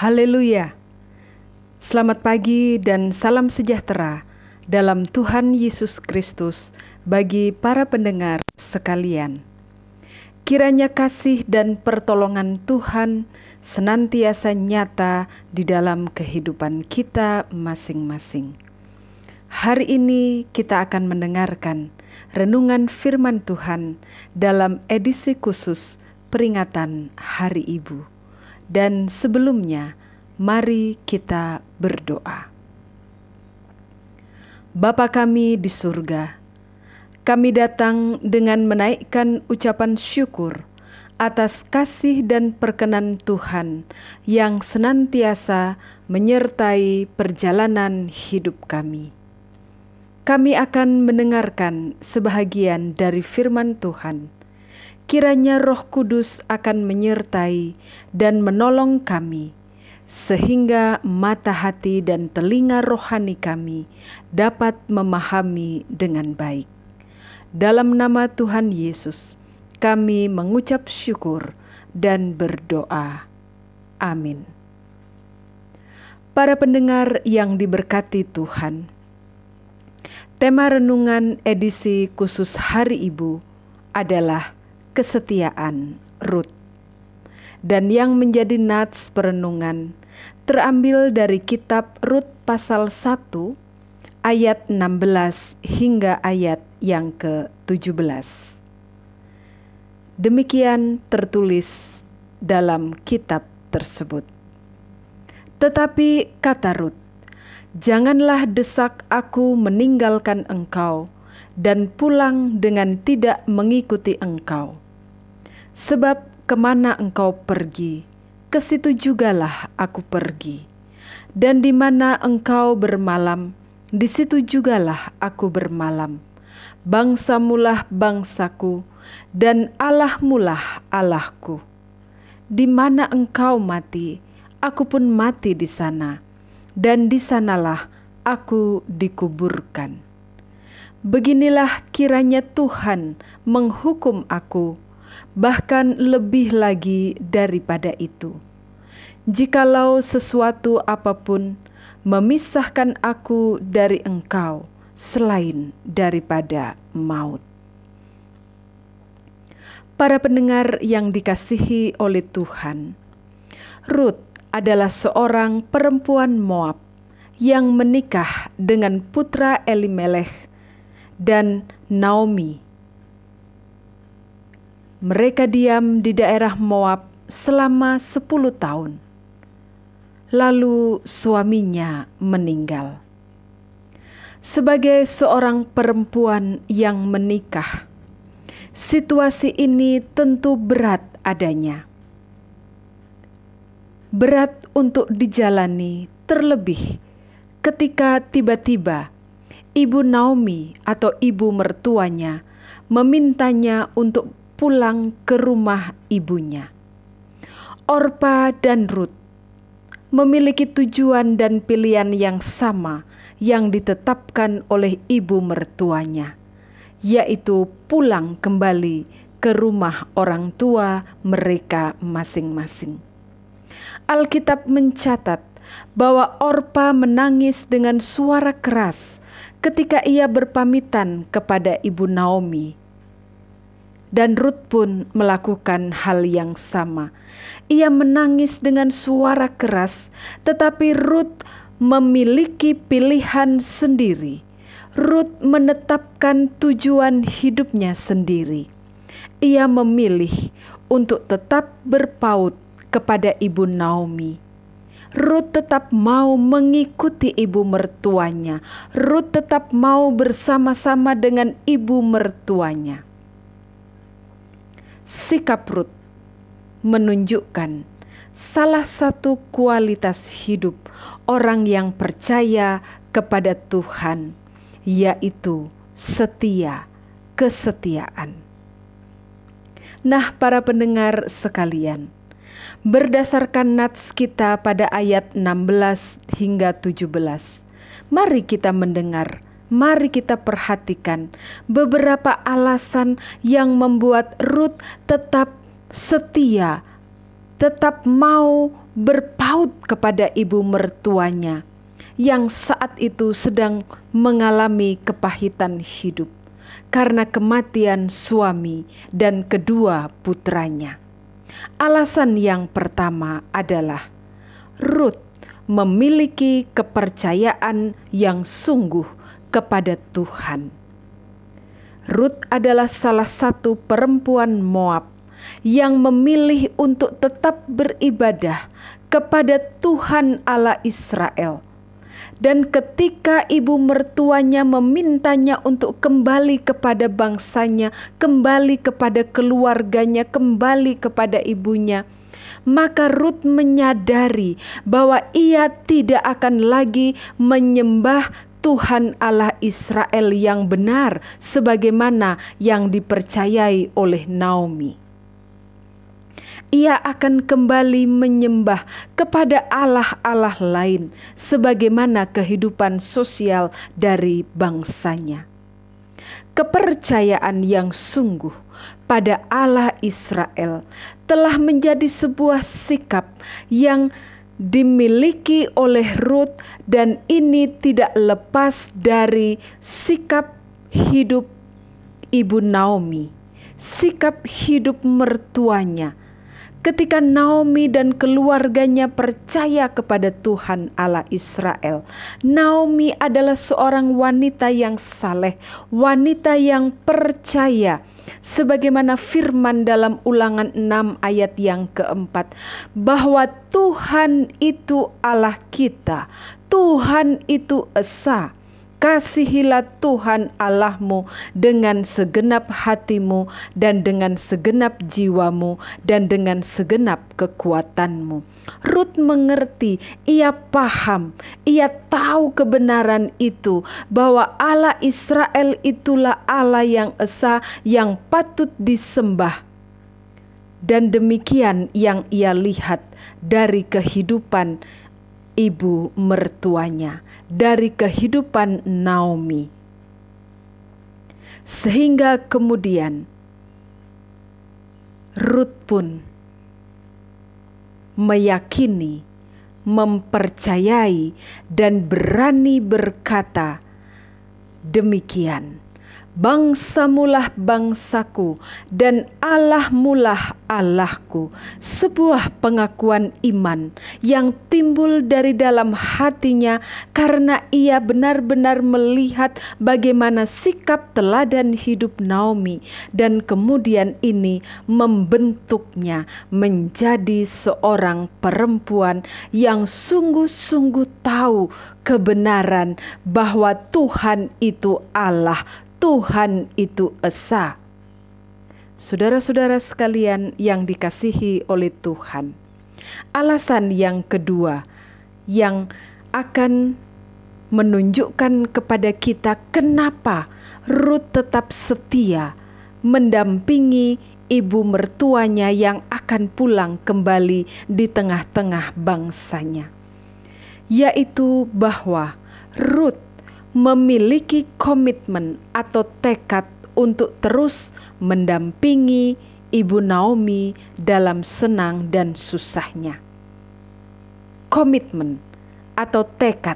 Haleluya! Selamat pagi dan salam sejahtera dalam Tuhan Yesus Kristus bagi para pendengar sekalian. Kiranya kasih dan pertolongan Tuhan senantiasa nyata di dalam kehidupan kita masing-masing. Hari ini kita akan mendengarkan renungan firman Tuhan dalam edisi khusus peringatan Hari Ibu. Dan sebelumnya, mari kita berdoa. Bapa kami di surga, kami datang dengan menaikkan ucapan syukur atas kasih dan perkenan Tuhan yang senantiasa menyertai perjalanan hidup kami. Kami akan mendengarkan sebahagian dari firman Tuhan kiranya Roh Kudus akan menyertai dan menolong kami, sehingga mata hati dan telinga rohani kami dapat memahami dengan baik. Dalam nama Tuhan Yesus, kami mengucap syukur dan berdoa. Amin. Para pendengar yang diberkati Tuhan, tema renungan edisi khusus Hari Ibu adalah kesetiaan Ruth. Dan yang menjadi nats perenungan terambil dari kitab Rut pasal 1 ayat 16 hingga ayat yang ke-17. Demikian tertulis dalam kitab tersebut. Tetapi kata Rut, "Janganlah desak aku meninggalkan engkau dan pulang dengan tidak mengikuti engkau." Sebab ke mana engkau pergi, ke situ jugalah aku pergi. Dan di mana engkau bermalam, di situ jugalah aku bermalam. Bangsamulah bangsaku, dan Allahmulah Allahku. Di mana engkau mati, aku pun mati di sana, dan di sanalah aku dikuburkan. Beginilah kiranya Tuhan menghukum aku bahkan lebih lagi daripada itu. Jikalau sesuatu apa pun memisahkan aku dari engkau selain daripada maut. Para pendengar yang dikasihi oleh Tuhan, Ruth adalah seorang perempuan Moab yang menikah dengan putra Elimelech dan Naomi mereka diam di daerah Moab selama sepuluh tahun. Lalu suaminya meninggal. Sebagai seorang perempuan yang menikah, situasi ini tentu berat adanya. Berat untuk dijalani, terlebih ketika tiba-tiba ibu Naomi atau ibu mertuanya memintanya untuk pulang ke rumah ibunya. Orpa dan Ruth memiliki tujuan dan pilihan yang sama yang ditetapkan oleh ibu mertuanya, yaitu pulang kembali ke rumah orang tua mereka masing-masing. Alkitab mencatat bahwa Orpa menangis dengan suara keras ketika ia berpamitan kepada ibu Naomi dan Ruth pun melakukan hal yang sama. Ia menangis dengan suara keras, tetapi Ruth memiliki pilihan sendiri. Ruth menetapkan tujuan hidupnya sendiri. Ia memilih untuk tetap berpaut kepada ibu Naomi. Ruth tetap mau mengikuti ibu mertuanya. Ruth tetap mau bersama-sama dengan ibu mertuanya sikap Ruth menunjukkan salah satu kualitas hidup orang yang percaya kepada Tuhan, yaitu setia, kesetiaan. Nah, para pendengar sekalian, berdasarkan nats kita pada ayat 16 hingga 17, mari kita mendengar mari kita perhatikan beberapa alasan yang membuat Ruth tetap setia, tetap mau berpaut kepada ibu mertuanya yang saat itu sedang mengalami kepahitan hidup karena kematian suami dan kedua putranya. Alasan yang pertama adalah Ruth memiliki kepercayaan yang sungguh kepada Tuhan. Ruth adalah salah satu perempuan Moab yang memilih untuk tetap beribadah kepada Tuhan Allah Israel. Dan ketika ibu mertuanya memintanya untuk kembali kepada bangsanya, kembali kepada keluarganya, kembali kepada ibunya, maka Ruth menyadari bahwa ia tidak akan lagi menyembah Tuhan Allah Israel yang benar, sebagaimana yang dipercayai oleh Naomi. Ia akan kembali menyembah kepada Allah-Allah lain, sebagaimana kehidupan sosial dari bangsanya. Kepercayaan yang sungguh pada Allah Israel telah menjadi sebuah sikap yang dimiliki oleh Ruth dan ini tidak lepas dari sikap hidup Ibu Naomi, sikap hidup mertuanya. Ketika Naomi dan keluarganya percaya kepada Tuhan Allah Israel, Naomi adalah seorang wanita yang saleh, wanita yang percaya, sebagaimana firman dalam ulangan 6 ayat yang keempat bahwa Tuhan itu Allah kita Tuhan itu Esa Kasihilah Tuhan Allahmu dengan segenap hatimu dan dengan segenap jiwamu dan dengan segenap kekuatanmu. Ruth mengerti, ia paham, ia tahu kebenaran itu bahwa Allah Israel itulah Allah yang esa yang patut disembah. Dan demikian yang ia lihat dari kehidupan ibu mertuanya dari kehidupan Naomi, sehingga kemudian Ruth pun meyakini, mempercayai, dan berani berkata, "Demikian." Bangsamulah bangsaku dan Allahmulah Allahku. Sebuah pengakuan iman yang timbul dari dalam hatinya karena ia benar-benar melihat bagaimana sikap teladan hidup Naomi dan kemudian ini membentuknya menjadi seorang perempuan yang sungguh-sungguh tahu kebenaran bahwa Tuhan itu Allah Tuhan itu esa. Saudara-saudara sekalian yang dikasihi oleh Tuhan, alasan yang kedua yang akan menunjukkan kepada kita kenapa Ruth tetap setia mendampingi ibu mertuanya yang akan pulang kembali di tengah-tengah bangsanya, yaitu bahwa Ruth memiliki komitmen atau tekad untuk terus mendampingi Ibu Naomi dalam senang dan susahnya. Komitmen atau tekad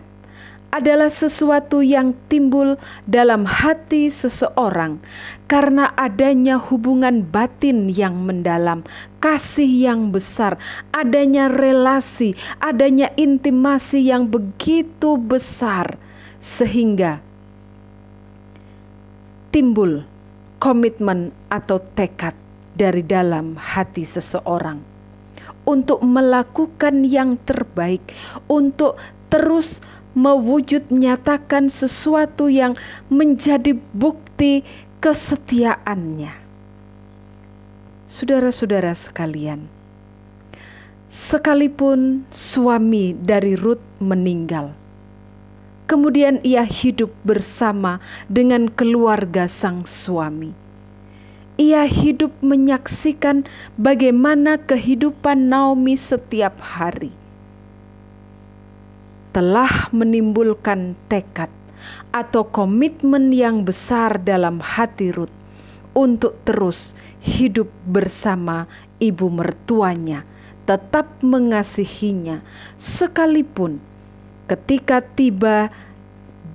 adalah sesuatu yang timbul dalam hati seseorang karena adanya hubungan batin yang mendalam, kasih yang besar, adanya relasi, adanya intimasi yang begitu besar sehingga timbul komitmen atau tekad dari dalam hati seseorang untuk melakukan yang terbaik, untuk terus mewujud nyatakan sesuatu yang menjadi bukti kesetiaannya. Saudara-saudara sekalian, sekalipun suami dari Ruth meninggal, Kemudian ia hidup bersama dengan keluarga sang suami. Ia hidup menyaksikan bagaimana kehidupan Naomi setiap hari telah menimbulkan tekad atau komitmen yang besar dalam hati Ruth untuk terus hidup bersama ibu mertuanya, tetap mengasihinya, sekalipun ketika tiba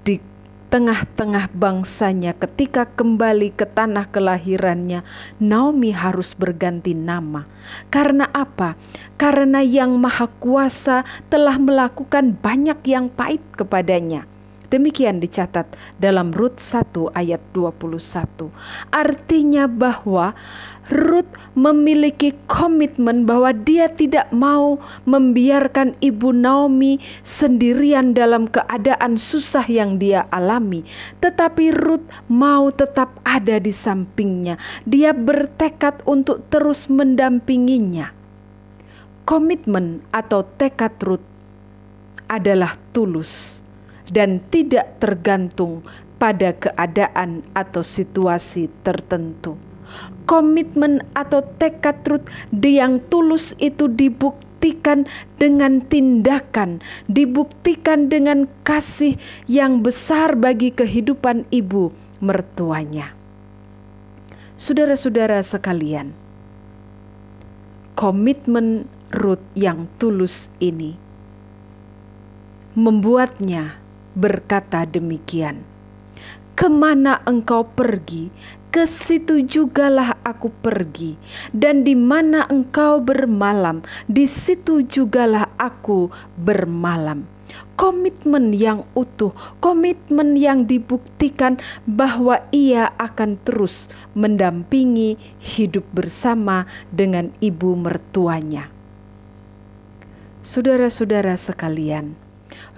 di tengah-tengah bangsanya, ketika kembali ke tanah kelahirannya, Naomi harus berganti nama. Karena apa? Karena Yang Maha Kuasa telah melakukan banyak yang pahit kepadanya Demikian dicatat dalam Rut 1 ayat 21. Artinya bahwa Ruth memiliki komitmen bahwa dia tidak mau membiarkan ibu Naomi sendirian dalam keadaan susah yang dia alami, tetapi Ruth mau tetap ada di sampingnya. Dia bertekad untuk terus mendampinginya. Komitmen atau tekad Ruth adalah tulus dan tidak tergantung pada keadaan atau situasi tertentu. Komitmen atau tekad Ruth yang tulus itu dibuktikan dengan tindakan, dibuktikan dengan kasih yang besar bagi kehidupan ibu mertuanya. Saudara-saudara sekalian, komitmen Ruth yang tulus ini membuatnya berkata demikian, "Ke mana engkau pergi, ke situ jugalah aku pergi, dan di mana engkau bermalam, di situ jugalah aku bermalam." Komitmen yang utuh, komitmen yang dibuktikan bahwa ia akan terus mendampingi hidup bersama dengan ibu mertuanya. Saudara-saudara sekalian,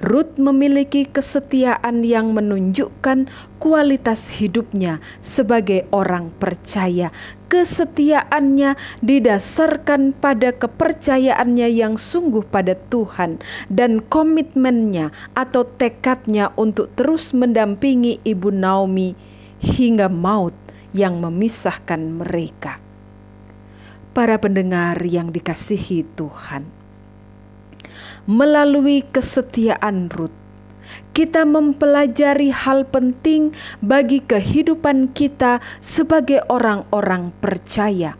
Ruth memiliki kesetiaan yang menunjukkan kualitas hidupnya sebagai orang percaya. Kesetiaannya didasarkan pada kepercayaannya yang sungguh pada Tuhan dan komitmennya atau tekadnya untuk terus mendampingi Ibu Naomi hingga maut yang memisahkan mereka. Para pendengar yang dikasihi Tuhan, melalui kesetiaan Ruth. Kita mempelajari hal penting bagi kehidupan kita sebagai orang-orang percaya.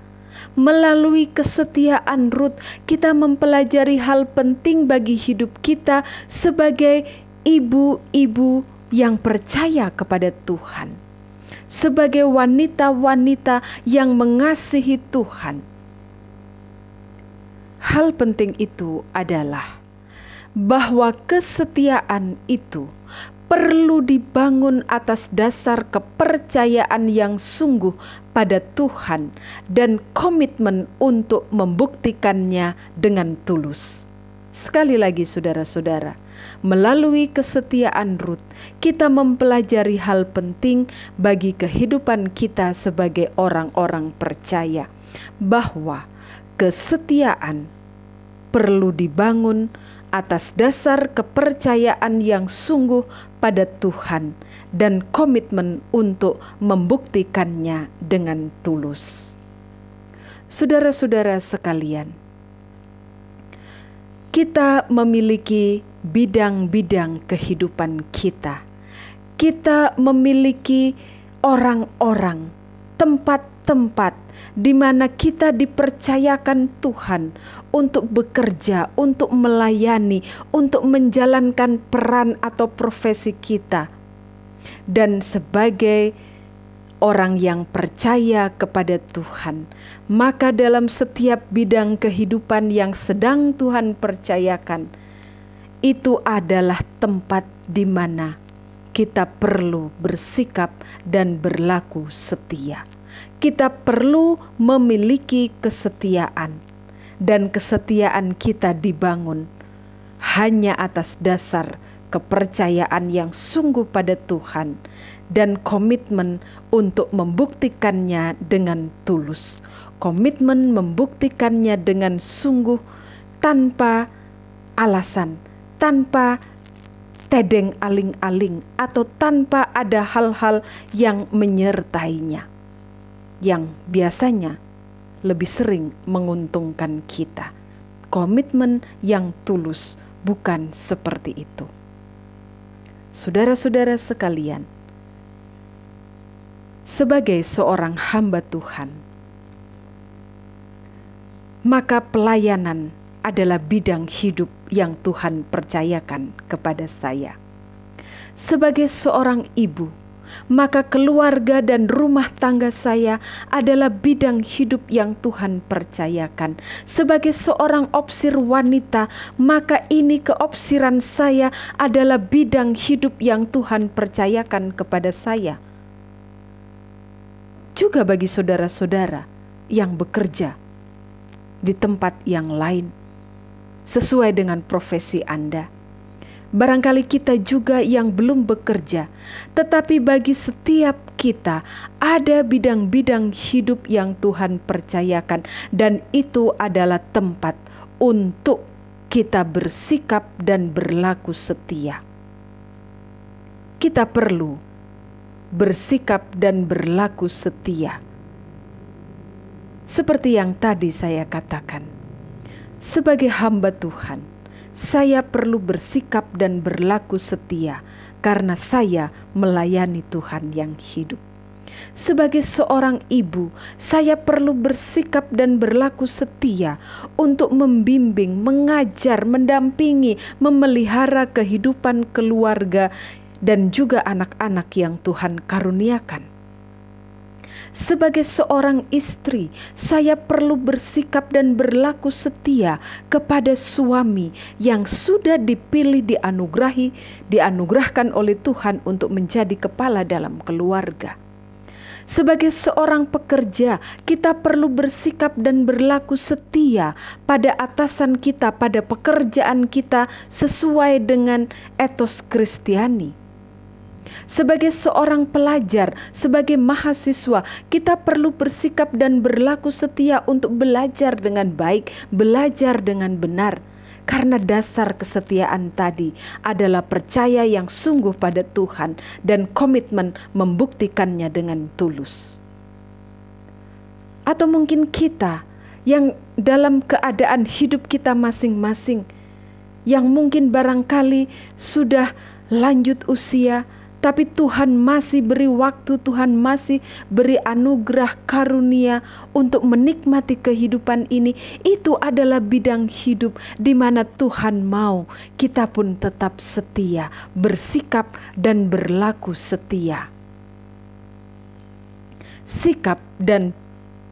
Melalui kesetiaan Ruth, kita mempelajari hal penting bagi hidup kita sebagai ibu-ibu yang percaya kepada Tuhan, sebagai wanita-wanita yang mengasihi Tuhan. Hal penting itu adalah bahwa kesetiaan itu perlu dibangun atas dasar kepercayaan yang sungguh pada Tuhan dan komitmen untuk membuktikannya dengan tulus. Sekali lagi, saudara-saudara, melalui kesetiaan Ruth, kita mempelajari hal penting bagi kehidupan kita sebagai orang-orang percaya, bahwa kesetiaan perlu dibangun atas dasar kepercayaan yang sungguh pada Tuhan dan komitmen untuk membuktikannya dengan tulus. Saudara-saudara sekalian, kita memiliki bidang-bidang kehidupan kita. Kita memiliki orang-orang, tempat-tempat di mana kita dipercayakan Tuhan untuk bekerja, untuk melayani, untuk menjalankan peran atau profesi kita. Dan sebagai orang yang percaya kepada Tuhan, maka dalam setiap bidang kehidupan yang sedang Tuhan percayakan, itu adalah tempat di mana kita perlu bersikap dan berlaku setia kita perlu memiliki kesetiaan, dan kesetiaan kita dibangun hanya atas dasar kepercayaan yang sungguh pada Tuhan dan komitmen untuk membuktikannya dengan tulus. Komitmen membuktikannya dengan sungguh tanpa alasan, tanpa tedeng aling-aling atau tanpa ada hal-hal yang menyertainya yang biasanya lebih sering menguntungkan kita. Komitmen yang tulus bukan seperti itu. Saudara-saudara sekalian, sebagai seorang hamba Tuhan, maka pelayanan adalah bidang hidup yang Tuhan percayakan kepada saya. Sebagai seorang ibu, maka keluarga dan rumah tangga saya adalah bidang hidup yang Tuhan percayakan. Sebagai seorang opsir wanita, maka ini keopsiran saya adalah bidang hidup yang Tuhan percayakan kepada saya. Juga bagi saudara-saudara yang bekerja di tempat yang lain, sesuai dengan profesi Anda Barangkali kita juga yang belum bekerja, tetapi bagi setiap kita ada bidang-bidang hidup yang Tuhan percayakan, dan itu adalah tempat untuk kita bersikap dan berlaku setia. Kita perlu bersikap dan berlaku setia, seperti yang tadi saya katakan, sebagai hamba Tuhan saya perlu bersikap dan berlaku setia karena saya melayani Tuhan yang hidup. Sebagai seorang ibu, saya perlu bersikap dan berlaku setia untuk membimbing, mengajar, mendampingi, memelihara kehidupan keluarga, dan juga anak-anak yang Tuhan karuniakan. Sebagai seorang istri, saya perlu bersikap dan berlaku setia kepada suami yang sudah dipilih, dianugerahi, dianugerahkan oleh Tuhan untuk menjadi kepala dalam keluarga. Sebagai seorang pekerja, kita perlu bersikap dan berlaku setia pada atasan kita, pada pekerjaan kita sesuai dengan etos Kristiani sebagai seorang pelajar, sebagai mahasiswa, kita perlu bersikap dan berlaku setia untuk belajar dengan baik, belajar dengan benar. Karena dasar kesetiaan tadi adalah percaya yang sungguh pada Tuhan dan komitmen membuktikannya dengan tulus. Atau mungkin kita yang dalam keadaan hidup kita masing-masing, yang mungkin barangkali sudah lanjut usia, tapi Tuhan masih beri waktu, Tuhan masih beri anugerah karunia untuk menikmati kehidupan ini. Itu adalah bidang hidup di mana Tuhan mau kita pun tetap setia, bersikap dan berlaku setia. Sikap dan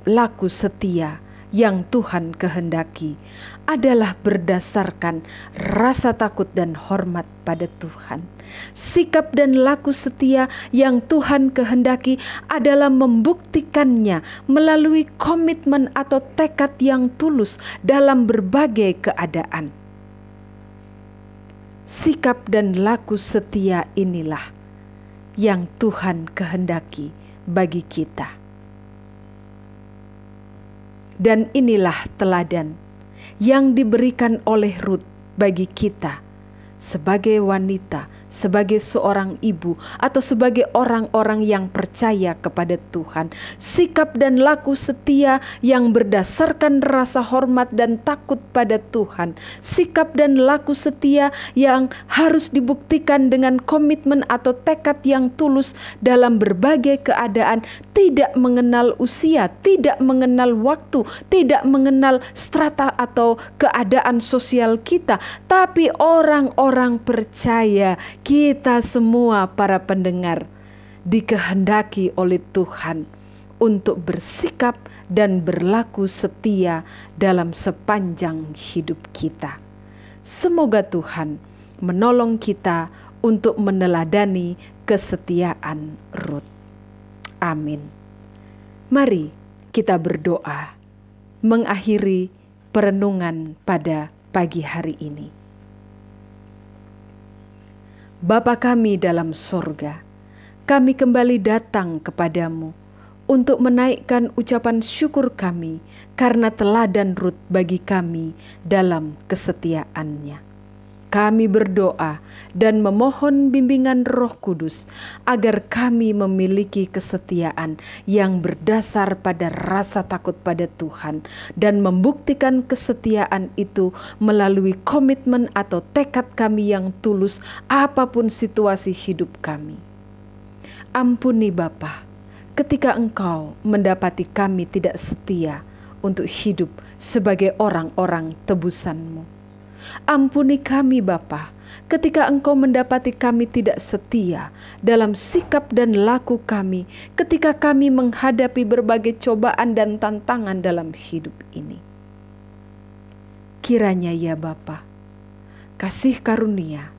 laku setia yang Tuhan kehendaki adalah berdasarkan rasa takut dan hormat pada Tuhan. Sikap dan laku setia yang Tuhan kehendaki adalah membuktikannya melalui komitmen atau tekad yang tulus dalam berbagai keadaan. Sikap dan laku setia inilah yang Tuhan kehendaki bagi kita. Dan inilah teladan yang diberikan oleh Ruth bagi kita sebagai wanita sebagai seorang ibu atau sebagai orang-orang yang percaya kepada Tuhan. Sikap dan laku setia yang berdasarkan rasa hormat dan takut pada Tuhan. Sikap dan laku setia yang harus dibuktikan dengan komitmen atau tekad yang tulus dalam berbagai keadaan, tidak mengenal usia, tidak mengenal waktu, tidak mengenal strata atau keadaan sosial kita, tapi orang-orang percaya kita semua para pendengar dikehendaki oleh Tuhan untuk bersikap dan berlaku setia dalam sepanjang hidup kita. Semoga Tuhan menolong kita untuk meneladani kesetiaan Ruth. Amin. Mari kita berdoa mengakhiri perenungan pada pagi hari ini. Bapa kami dalam sorga, kami kembali datang kepadamu untuk menaikkan ucapan syukur kami karena teladan Rut bagi kami dalam kesetiaannya. Kami berdoa dan memohon bimbingan Roh Kudus agar kami memiliki kesetiaan yang berdasar pada rasa takut pada Tuhan dan membuktikan kesetiaan itu melalui komitmen atau tekad kami yang tulus apa pun situasi hidup kami. Ampuni Bapa, ketika Engkau mendapati kami tidak setia untuk hidup sebagai orang-orang tebusanmu. Ampuni kami Bapa, ketika Engkau mendapati kami tidak setia dalam sikap dan laku kami, ketika kami menghadapi berbagai cobaan dan tantangan dalam hidup ini. Kiranya ya Bapa, kasih karunia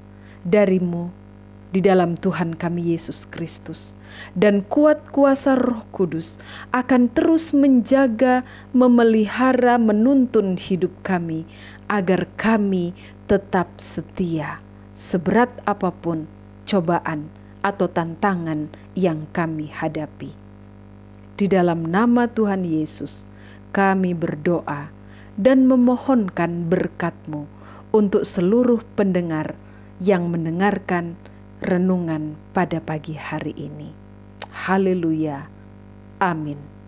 darimu di dalam Tuhan kami Yesus Kristus, dan kuat kuasa Roh Kudus akan terus menjaga, memelihara, menuntun hidup kami, agar kami tetap setia, seberat apa pun cobaan atau tantangan yang kami hadapi. Di dalam nama Tuhan Yesus, kami berdoa dan memohonkan berkat-Mu untuk seluruh pendengar yang mendengarkan renungan pada pagi hari ini. Haleluya. Amin.